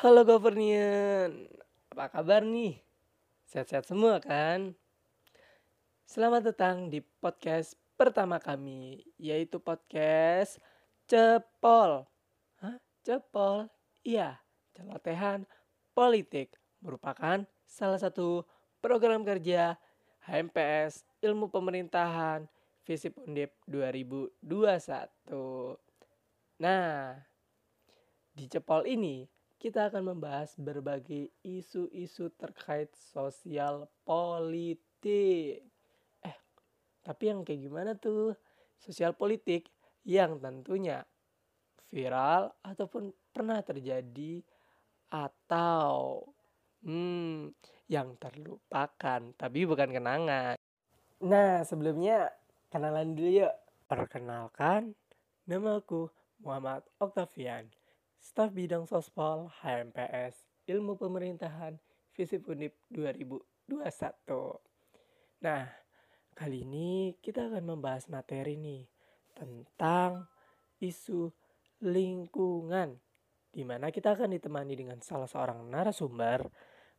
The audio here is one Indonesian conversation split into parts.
Halo Governian, apa kabar nih? Sehat-sehat semua kan? Selamat datang di podcast pertama kami, yaitu podcast Cepol. Hah? Cepol? Iya, celotehan politik merupakan salah satu program kerja HMPS Ilmu Pemerintahan Visip Undip 2021. Nah, di Cepol ini kita akan membahas berbagai isu-isu terkait sosial politik. Eh, tapi yang kayak gimana tuh? Sosial politik yang tentunya viral ataupun pernah terjadi atau hmm, yang terlupakan, tapi bukan kenangan. Nah, sebelumnya kenalan dulu yuk. Perkenalkan, nama aku Muhammad Octavian Staf Bidang Sospol HMPS Ilmu Pemerintahan Visip Undip 2021. Nah, kali ini kita akan membahas materi nih tentang isu lingkungan di mana kita akan ditemani dengan salah seorang narasumber.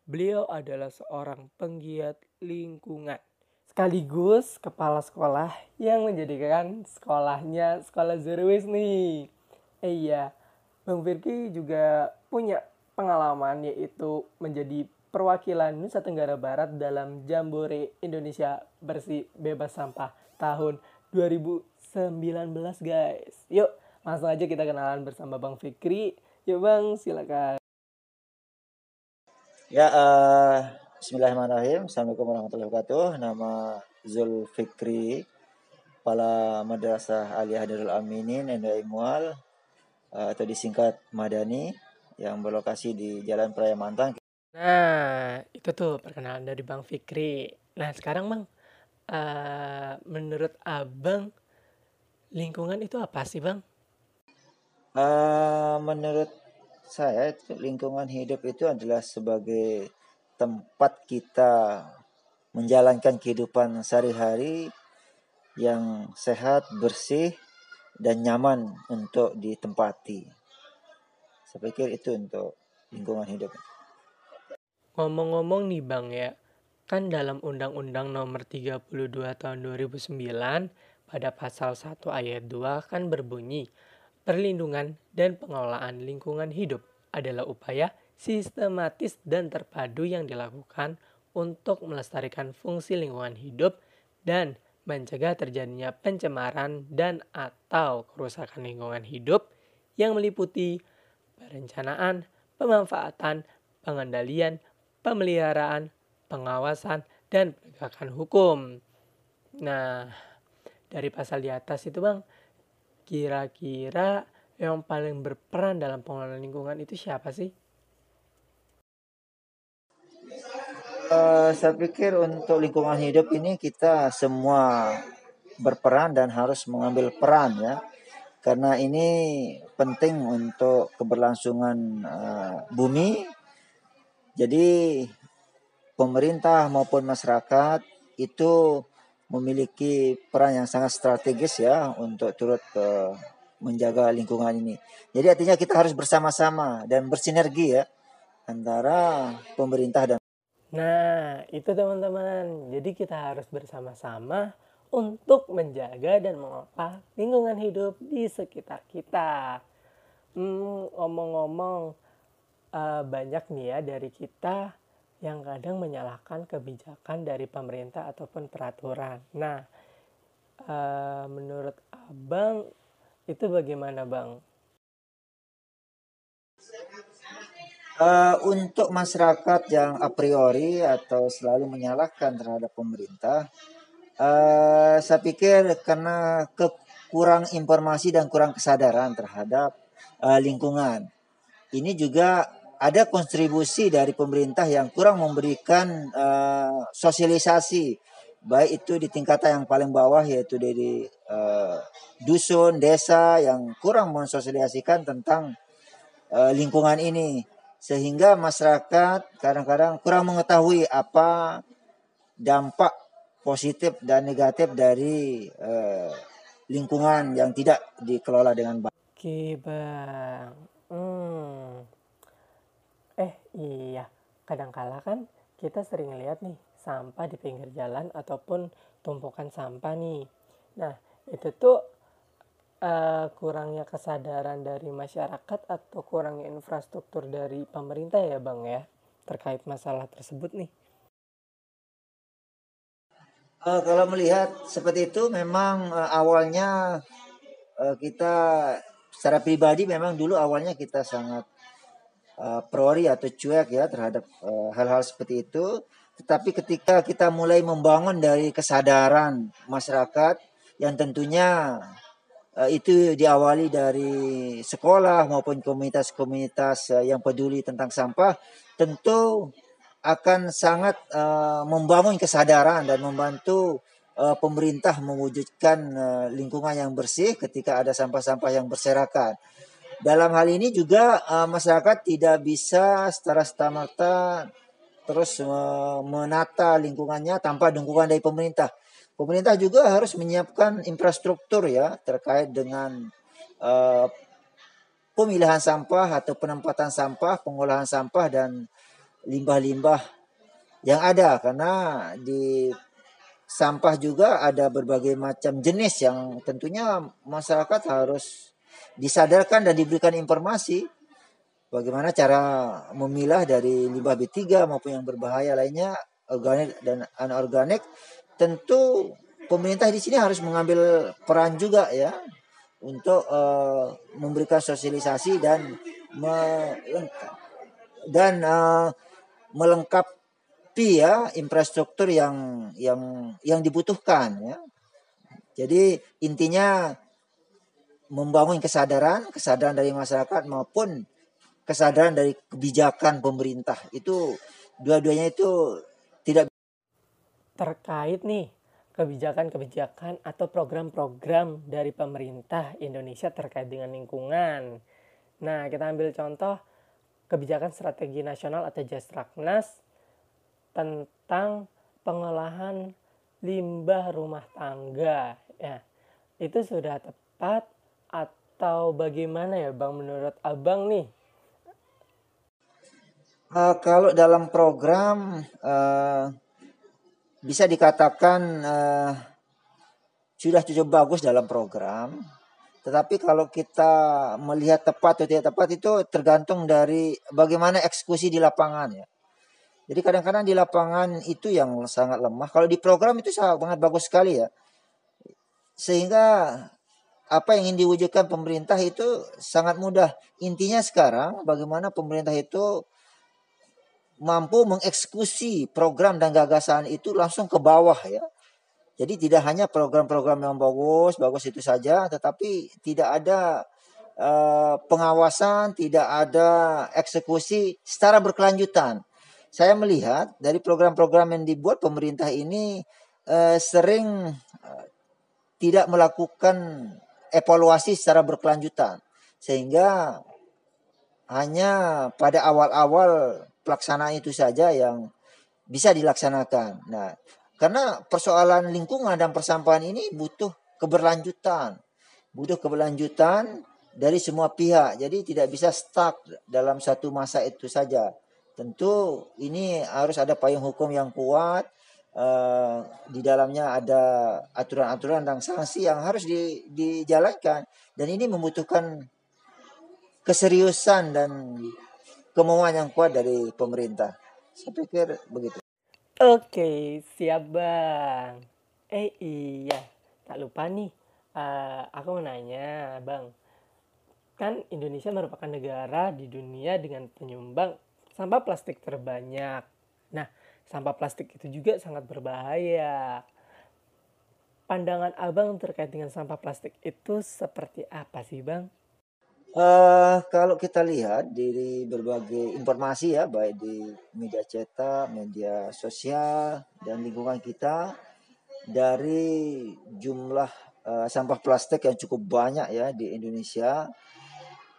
Beliau adalah seorang penggiat lingkungan sekaligus kepala sekolah yang menjadikan sekolahnya sekolah zero waste nih. Eh, iya, Bang Firky juga punya pengalaman yaitu menjadi perwakilan Nusa Tenggara Barat dalam Jambore Indonesia Bersih Bebas Sampah tahun 2019 guys. Yuk langsung aja kita kenalan bersama Bang Fikri. Yuk Bang silakan. Ya, uh, Bismillahirrahmanirrahim. Assalamualaikum warahmatullahi wabarakatuh. Nama Zul Fikri, Kepala Madrasah Aliyah Darul Aminin, NDI Mual, atau disingkat Madani yang berlokasi di Jalan Praya Mantang. Nah, itu tuh perkenalan dari Bang Fikri. Nah, sekarang Bang, uh, menurut Abang lingkungan itu apa sih Bang? Uh, menurut saya lingkungan hidup itu adalah sebagai tempat kita menjalankan kehidupan sehari-hari yang sehat, bersih, dan nyaman untuk ditempati. Saya pikir itu untuk lingkungan hidup. Ngomong-ngomong nih Bang ya, kan dalam Undang-Undang Nomor 32 Tahun 2009 pada pasal 1 ayat 2 kan berbunyi, perlindungan dan pengelolaan lingkungan hidup adalah upaya sistematis dan terpadu yang dilakukan untuk melestarikan fungsi lingkungan hidup dan mencegah terjadinya pencemaran dan atau kerusakan lingkungan hidup yang meliputi perencanaan, pemanfaatan, pengendalian, pemeliharaan, pengawasan, dan penegakan hukum. Nah, dari pasal di atas itu Bang, kira-kira yang paling berperan dalam pengelolaan lingkungan itu siapa sih? Uh, saya pikir untuk lingkungan hidup ini kita semua berperan dan harus mengambil peran ya. Karena ini penting untuk keberlangsungan uh, bumi. Jadi pemerintah maupun masyarakat itu memiliki peran yang sangat strategis ya untuk turut uh, menjaga lingkungan ini. Jadi artinya kita harus bersama-sama dan bersinergi ya antara pemerintah dan Nah, itu teman-teman. Jadi kita harus bersama-sama untuk menjaga dan mengolah lingkungan hidup di sekitar kita. Hmm, ngomong-ngomong, uh, banyak nih ya dari kita yang kadang menyalahkan kebijakan dari pemerintah ataupun peraturan. Nah, uh, menurut abang itu bagaimana bang? Uh, untuk masyarakat yang a priori atau selalu menyalahkan terhadap pemerintah, uh, saya pikir karena kekurang informasi dan kurang kesadaran terhadap uh, lingkungan. Ini juga ada kontribusi dari pemerintah yang kurang memberikan uh, sosialisasi, baik itu di tingkatan yang paling bawah yaitu dari uh, dusun, desa yang kurang mensosialisasikan tentang uh, lingkungan ini sehingga masyarakat kadang-kadang kurang mengetahui apa dampak positif dan negatif dari eh, lingkungan yang tidak dikelola dengan baik. Oke bang, hmm. Iya, kadangkala kan kita sering lihat nih sampah di pinggir jalan ataupun tumpukan sampah nih. Nah, itu tuh uh, kurangnya kesadaran dari masyarakat atau kurangnya infrastruktur dari pemerintah ya Bang ya terkait masalah tersebut nih. Uh, kalau melihat seperti itu memang uh, awalnya uh, kita secara pribadi memang dulu awalnya kita sangat uh, priori atau cuek ya terhadap eh, hal-hal uh, seperti itu. Tetapi ketika kita mulai membangun dari kesadaran masyarakat yang tentunya itu diawali dari sekolah maupun komunitas-komunitas uh, yang peduli tentang sampah, tentu akan sangat uh, membangun kesadaran dan membantu pemerintah mewujudkan lingkungan yang bersih ketika ada sampah-sampah yang berserakan. Dalam hal ini juga masyarakat tidak bisa secara stamata terus menata lingkungannya tanpa dukungan dari pemerintah. Pemerintah juga harus menyiapkan infrastruktur ya terkait dengan uh, pemilihan sampah atau penempatan sampah, pengolahan sampah dan limbah-limbah yang ada. Karena di sampah juga ada berbagai macam jenis yang tentunya masyarakat harus disadarkan dan diberikan informasi bagaimana cara memilah dari limbah B3 maupun yang berbahaya lainnya organik dan anorganik tentu pemerintah di sini harus mengambil peran juga ya untuk uh, memberikan sosialisasi dan melengkap dan uh, melengkapi ya infrastruktur yang yang yang dibutuhkan ya. Jadi intinya membangun kesadaran, kesadaran dari masyarakat maupun kesadaran dari kebijakan pemerintah. Itu dua-duanya itu terkait nih kebijakan-kebijakan atau program-program dari pemerintah Indonesia terkait dengan lingkungan. Nah, kita ambil contoh kebijakan strategi nasional atau Jasraknas tentang pengolahan limbah rumah tangga. Ya, itu sudah tepat atau bagaimana ya Bang menurut Abang nih? Uh, kalau dalam program uh, bisa dikatakan uh, sudah cukup bagus dalam program, tetapi kalau kita melihat tepat atau tidak tepat itu tergantung dari bagaimana eksekusi di lapangan ya. Jadi kadang-kadang di lapangan itu yang sangat lemah. Kalau di program itu sangat bagus sekali ya. Sehingga apa yang ingin diwujudkan pemerintah itu sangat mudah. Intinya sekarang bagaimana pemerintah itu mampu mengeksekusi program dan gagasan itu langsung ke bawah ya. Jadi tidak hanya program-program yang bagus, bagus itu saja, tetapi tidak ada uh, pengawasan, tidak ada eksekusi secara berkelanjutan. Saya melihat dari program-program yang dibuat pemerintah ini uh, sering uh, tidak melakukan evaluasi secara berkelanjutan sehingga hanya pada awal-awal pelaksanaan itu saja yang bisa dilaksanakan. Nah, karena persoalan lingkungan dan persampahan ini butuh keberlanjutan, butuh keberlanjutan dari semua pihak. Jadi tidak bisa stuck dalam satu masa itu saja. Tentu ini harus ada payung hukum yang kuat, Uh, di dalamnya ada aturan-aturan dan sanksi yang harus di, dijalankan dan ini membutuhkan keseriusan dan kemauan yang kuat dari pemerintah. Saya pikir begitu. Oke, siap bang. Eh iya, tak lupa nih. Uh, aku mau nanya, bang. Kan Indonesia merupakan negara di dunia dengan penyumbang sampah plastik terbanyak. Nah, sampah plastik itu juga sangat berbahaya. Pandangan abang terkait dengan sampah plastik itu seperti apa sih bang? Uh, kalau kita lihat dari berbagai informasi ya, baik di media cetak, media sosial, dan lingkungan kita, dari jumlah uh, sampah plastik yang cukup banyak ya di Indonesia,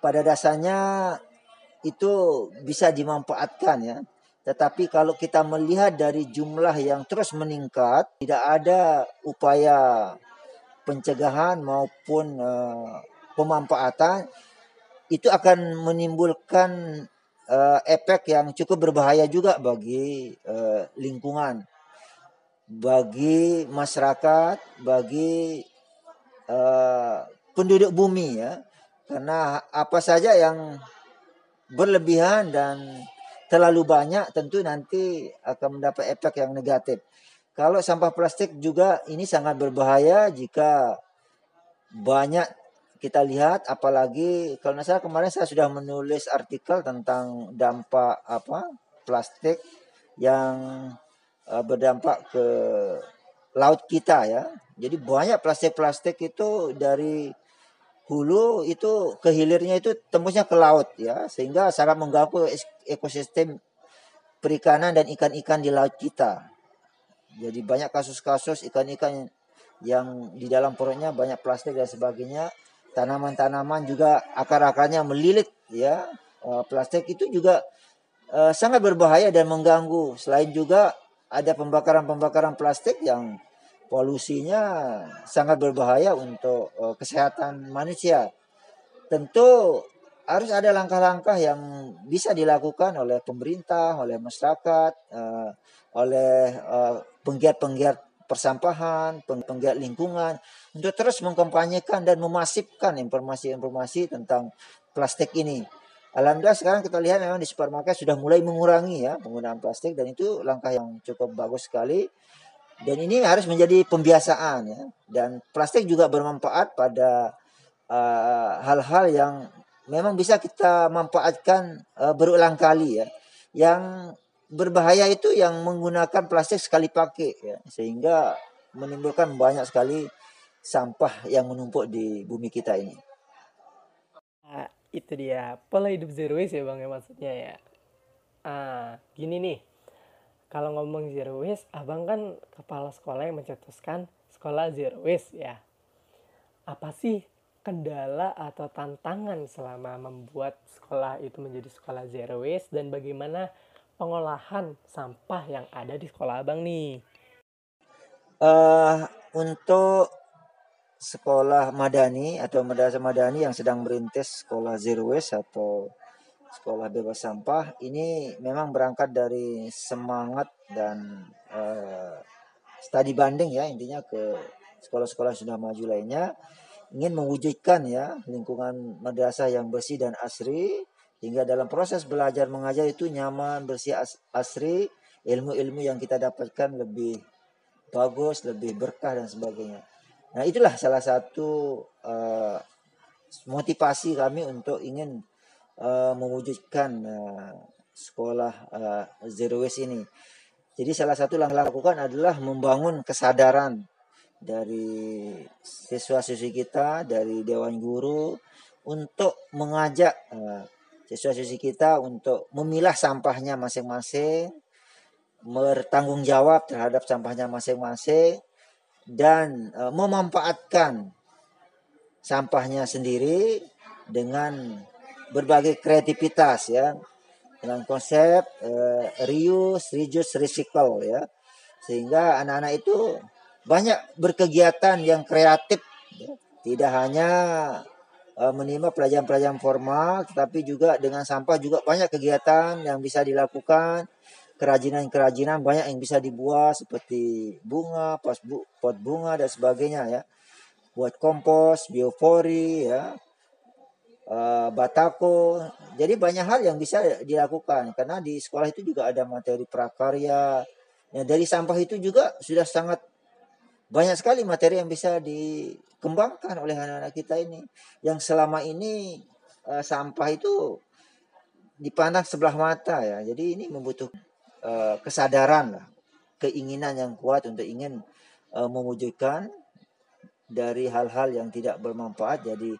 pada dasarnya itu bisa dimanfaatkan ya. Tetapi kalau kita melihat dari jumlah yang terus meningkat, tidak ada upaya pencegahan maupun uh, pemanfaatan, itu akan menimbulkan uh, efek yang cukup berbahaya juga bagi uh, lingkungan, bagi masyarakat, bagi uh, penduduk bumi ya. Karena apa saja yang berlebihan dan terlalu banyak tentu nanti akan mendapat efek yang negatif. Kalau sampah plastik juga ini sangat berbahaya jika banyak kita lihat apalagi kalau saya kemarin saya sudah menulis artikel tentang dampak apa plastik yang uh, berdampak ke laut kita ya. Jadi banyak plastik-plastik itu dari hulu itu ke hilirnya itu tembusnya ke laut ya sehingga sangat mengganggu ekosistem perikanan dan ikan-ikan di laut kita. Jadi banyak kasus-kasus ikan-ikan yang di dalam perutnya banyak plastik dan sebagainya. Tanaman-tanaman juga akar-akarnya melilit ya. Uh, plastik itu juga uh, sangat berbahaya dan mengganggu. Selain juga ada pembakaran-pembakaran plastik yang polusinya sangat berbahaya untuk uh, kesehatan manusia. Tentu harus ada langkah-langkah yang bisa dilakukan oleh pemerintah, oleh masyarakat, uh, oleh penggiat-penggiat persampahan, penggiat lingkungan untuk terus mengkampanyekan dan memasifkan informasi-informasi tentang plastik ini. Alhamdulillah sekarang kita lihat memang di supermarket sudah mulai mengurangi ya penggunaan plastik dan itu langkah yang cukup bagus sekali. Dan ini harus menjadi pembiasaan ya. Dan plastik juga bermanfaat pada uh, hal-hal uh, yang memang bisa kita manfaatkan uh, berulang kali ya. Yang berbahaya itu yang menggunakan plastik sekali pakai ya sehingga menimbulkan banyak sekali sampah yang menumpuk di bumi kita ini. Nah, itu dia pola hidup zero waste ya bang ya maksudnya ya. Ah, gini nih. Kalau ngomong zero waste, abang kan kepala sekolah yang mencetuskan sekolah zero waste ya. Apa sih kendala atau tantangan selama membuat sekolah itu menjadi sekolah zero waste dan bagaimana pengolahan sampah yang ada di sekolah abang nih? Uh, untuk sekolah madani atau madrasah madani yang sedang merintis sekolah zero waste atau sekolah bebas sampah ini memang berangkat dari semangat dan uh, studi banding ya intinya ke sekolah-sekolah sudah maju lainnya ingin mewujudkan ya lingkungan madrasah yang bersih dan asri hingga dalam proses belajar mengajar itu nyaman, bersih, asri, ilmu-ilmu yang kita dapatkan lebih bagus, lebih berkah dan sebagainya. Nah itulah salah satu uh, motivasi kami untuk ingin uh, mewujudkan uh, sekolah uh, zero waste ini. Jadi salah satu yang lakukan adalah membangun kesadaran dari siswa-siswi kita, dari dewan guru untuk mengajak uh, siswa-siswi kita untuk memilah sampahnya masing-masing, bertanggung jawab terhadap sampahnya masing-masing, dan e, memanfaatkan sampahnya sendiri dengan berbagai kreativitas ya dengan konsep e, reuse, reduce, recycle ya sehingga anak-anak itu banyak berkegiatan yang kreatif ya. tidak hanya menimba pelajaran-pelajaran formal, tetapi juga dengan sampah juga banyak kegiatan yang bisa dilakukan, kerajinan-kerajinan banyak yang bisa dibuat seperti bunga, pot, bu, pot bunga dan sebagainya ya. Buat kompos, biopori ya. Uh, batako. Jadi banyak hal yang bisa dilakukan karena di sekolah itu juga ada materi prakarya. Ya, dari sampah itu juga sudah sangat banyak sekali materi yang bisa dikembangkan oleh anak-anak kita ini. Yang selama ini uh, sampah itu dipandang sebelah mata ya. Jadi ini membutuhkan uh, kesadaran lah keinginan yang kuat untuk ingin uh, mewujudkan dari hal-hal yang tidak bermanfaat. Jadi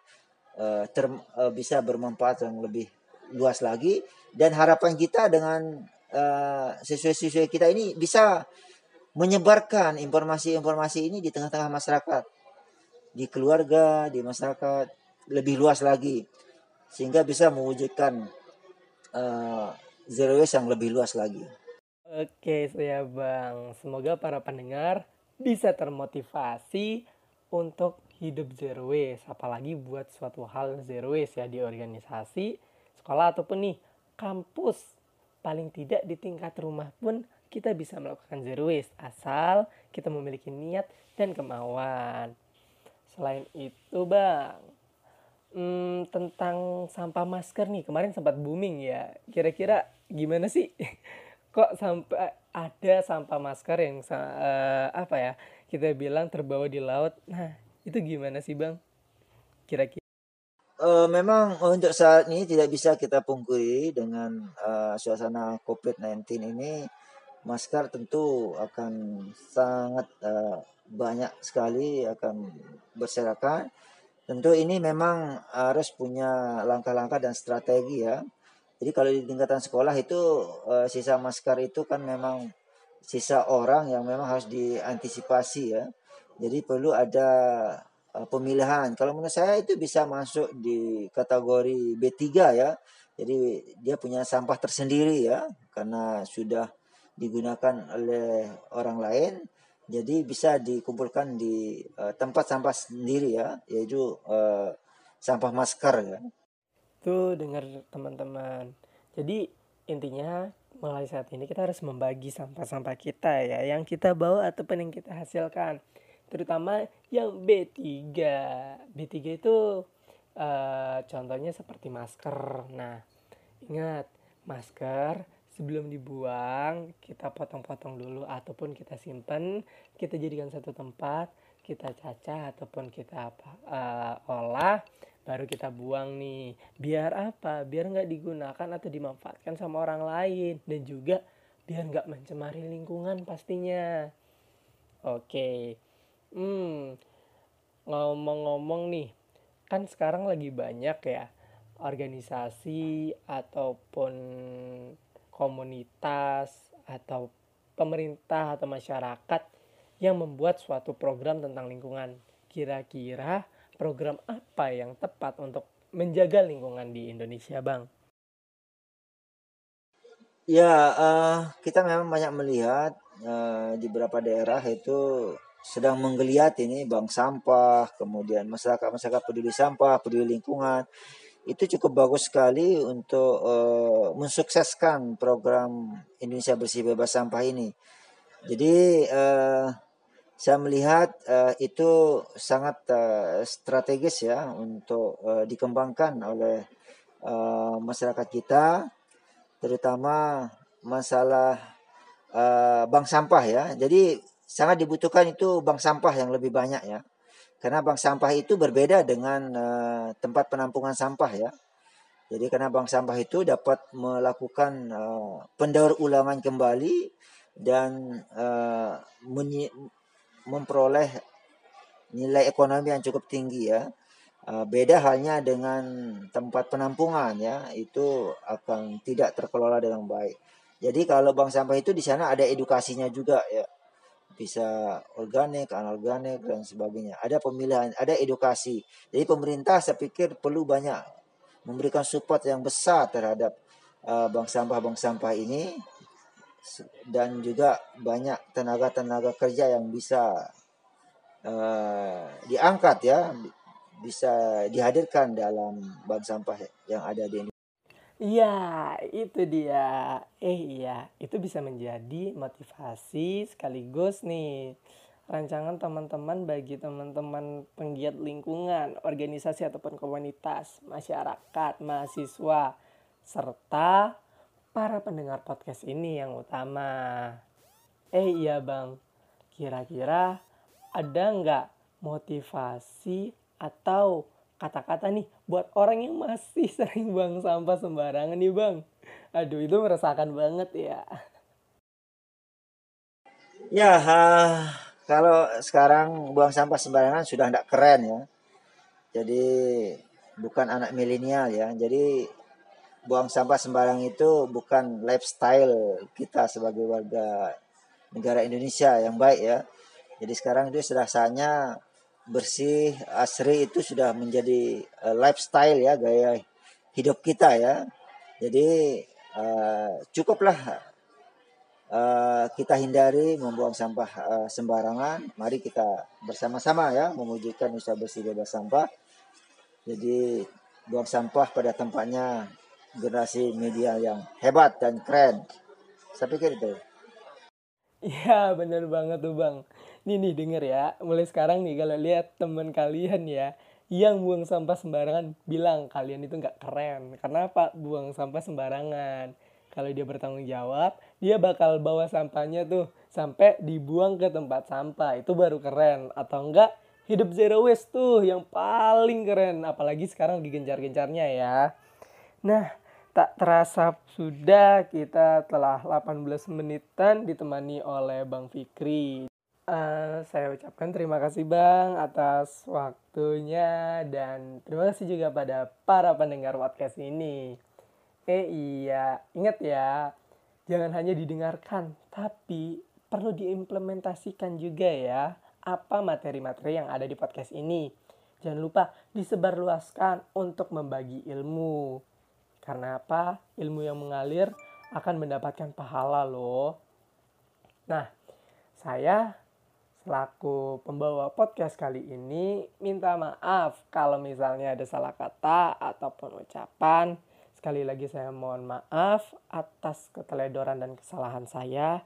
uh, ter, uh, bisa bermanfaat yang lebih luas lagi. Dan harapan kita dengan uh, siswa-siswa kita ini bisa menyebarkan informasi-informasi ini di tengah-tengah masyarakat, di keluarga, di masyarakat lebih luas lagi, sehingga bisa mewujudkan uh, zero waste yang lebih luas lagi. Oke, saya Bang. Semoga para pendengar bisa termotivasi untuk hidup zero waste, apalagi buat suatu hal zero waste ya di organisasi, sekolah ataupun nih kampus. Paling tidak di tingkat rumah pun kita bisa melakukan zero waste asal kita memiliki niat dan kemauan. Selain itu, Bang, hmm, tentang sampah masker nih kemarin sempat booming ya. Kira-kira gimana sih? Kok sampai ada sampah masker yang uh, apa ya? Kita bilang terbawa di laut. Nah, itu gimana sih, Bang? Kira-kira uh, memang untuk saat ini tidak bisa kita pungkiri dengan uh, suasana COVID-19 ini masker tentu akan sangat uh, banyak sekali akan berserakan. Tentu ini memang harus punya langkah-langkah dan strategi ya. Jadi kalau di tingkatan sekolah itu uh, sisa masker itu kan memang sisa orang yang memang harus diantisipasi ya. Jadi perlu ada uh, pemilihan. Kalau menurut saya itu bisa masuk di kategori B3 ya. Jadi dia punya sampah tersendiri ya karena sudah digunakan oleh orang lain jadi bisa dikumpulkan di uh, tempat sampah sendiri ya yaitu uh, sampah masker ya. Tuh dengar teman-teman. Jadi intinya mulai saat ini kita harus membagi sampah-sampah kita ya yang kita bawa ataupun yang kita hasilkan. Terutama yang B3 B3 itu uh, contohnya seperti masker. Nah ingat masker sebelum dibuang kita potong-potong dulu ataupun kita simpan kita jadikan satu tempat kita cacah ataupun kita apa uh, olah baru kita buang nih. Biar apa? Biar nggak digunakan atau dimanfaatkan sama orang lain. Dan juga biar nggak mencemari lingkungan pastinya. Oke. Hmm ngomong-ngomong nih kan sekarang lagi banyak ya organisasi ataupun komunitas atau pemerintah atau masyarakat yang membuat suatu program tentang lingkungan. Kira-kira program apa yang tepat untuk menjaga lingkungan di Indonesia, Bang? Ya, uh, kita memang banyak melihat uh, di beberapa daerah itu sedang menggeliat ini bank sampah, kemudian masyarakat masyarakat peduli sampah, peduli lingkungan itu cukup bagus sekali untuk uh, mensukseskan program Indonesia bersih bebas sampah ini. Jadi uh, saya melihat uh, itu sangat uh, strategis ya untuk uh, dikembangkan oleh uh, masyarakat kita, terutama masalah uh, bank sampah ya. Jadi sangat dibutuhkan itu bank sampah yang lebih banyak ya. Karena bank sampah itu berbeda dengan uh, tempat penampungan sampah ya. Jadi karena bank sampah itu dapat melakukan uh, pendaur ulangan kembali dan uh, memperoleh nilai ekonomi yang cukup tinggi ya. Uh, beda halnya dengan tempat penampungan ya, itu akan tidak terkelola dengan baik. Jadi kalau bank sampah itu di sana ada edukasinya juga ya bisa organik, anorganik dan sebagainya. Ada pemilihan, ada edukasi. Jadi pemerintah saya pikir perlu banyak memberikan support yang besar terhadap uh, bank sampah-bank sampah ini dan juga banyak tenaga-tenaga kerja yang bisa uh, diangkat ya, bisa dihadirkan dalam bank sampah yang ada di Indonesia. Iya, itu dia. Eh iya, itu bisa menjadi motivasi sekaligus nih rancangan teman-teman bagi teman-teman penggiat lingkungan, organisasi ataupun komunitas, masyarakat, mahasiswa, serta para pendengar podcast ini yang utama. Eh iya bang, kira-kira ada nggak motivasi atau kata-kata nih buat orang yang masih sering buang sampah sembarangan nih bang. Aduh itu meresahkan banget ya. Ya, uh, kalau sekarang buang sampah sembarangan sudah tidak keren ya. Jadi bukan anak milenial ya. Jadi buang sampah sembarang itu bukan lifestyle kita sebagai warga negara Indonesia yang baik ya. Jadi sekarang itu sudah saatnya bersih asri itu sudah menjadi uh, lifestyle ya gaya hidup kita ya jadi uh, cukuplah uh, kita hindari membuang sampah uh, sembarangan mari kita bersama-sama ya mewujudkan usaha bersih bebas sampah jadi buang sampah pada tempatnya generasi media yang hebat dan keren. Saya pikir itu. Iya bener banget tuh bang. Nih nih denger ya, mulai sekarang nih kalau lihat teman kalian ya yang buang sampah sembarangan bilang kalian itu nggak keren. Kenapa buang sampah sembarangan? Kalau dia bertanggung jawab, dia bakal bawa sampahnya tuh sampai dibuang ke tempat sampah. Itu baru keren. Atau enggak hidup zero waste tuh yang paling keren. Apalagi sekarang lagi gencar-gencarnya ya. Nah, tak terasa sudah kita telah 18 menitan ditemani oleh Bang Fikri. Uh, saya ucapkan terima kasih Bang atas waktunya dan terima kasih juga pada para pendengar podcast ini. Eh iya, ingat ya, jangan hanya didengarkan, tapi perlu diimplementasikan juga ya apa materi-materi yang ada di podcast ini. Jangan lupa disebarluaskan untuk membagi ilmu. Karena apa? Ilmu yang mengalir akan mendapatkan pahala loh. Nah, saya selaku pembawa podcast kali ini minta maaf kalau misalnya ada salah kata ataupun ucapan. Sekali lagi saya mohon maaf atas keteledoran dan kesalahan saya.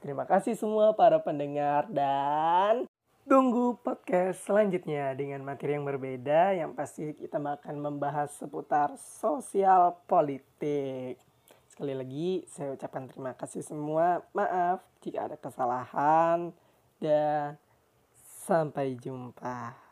Terima kasih semua para pendengar dan tunggu podcast selanjutnya dengan materi yang berbeda yang pasti kita akan membahas seputar sosial politik. Sekali lagi saya ucapkan terima kasih semua. Maaf jika ada kesalahan dan sampai jumpa.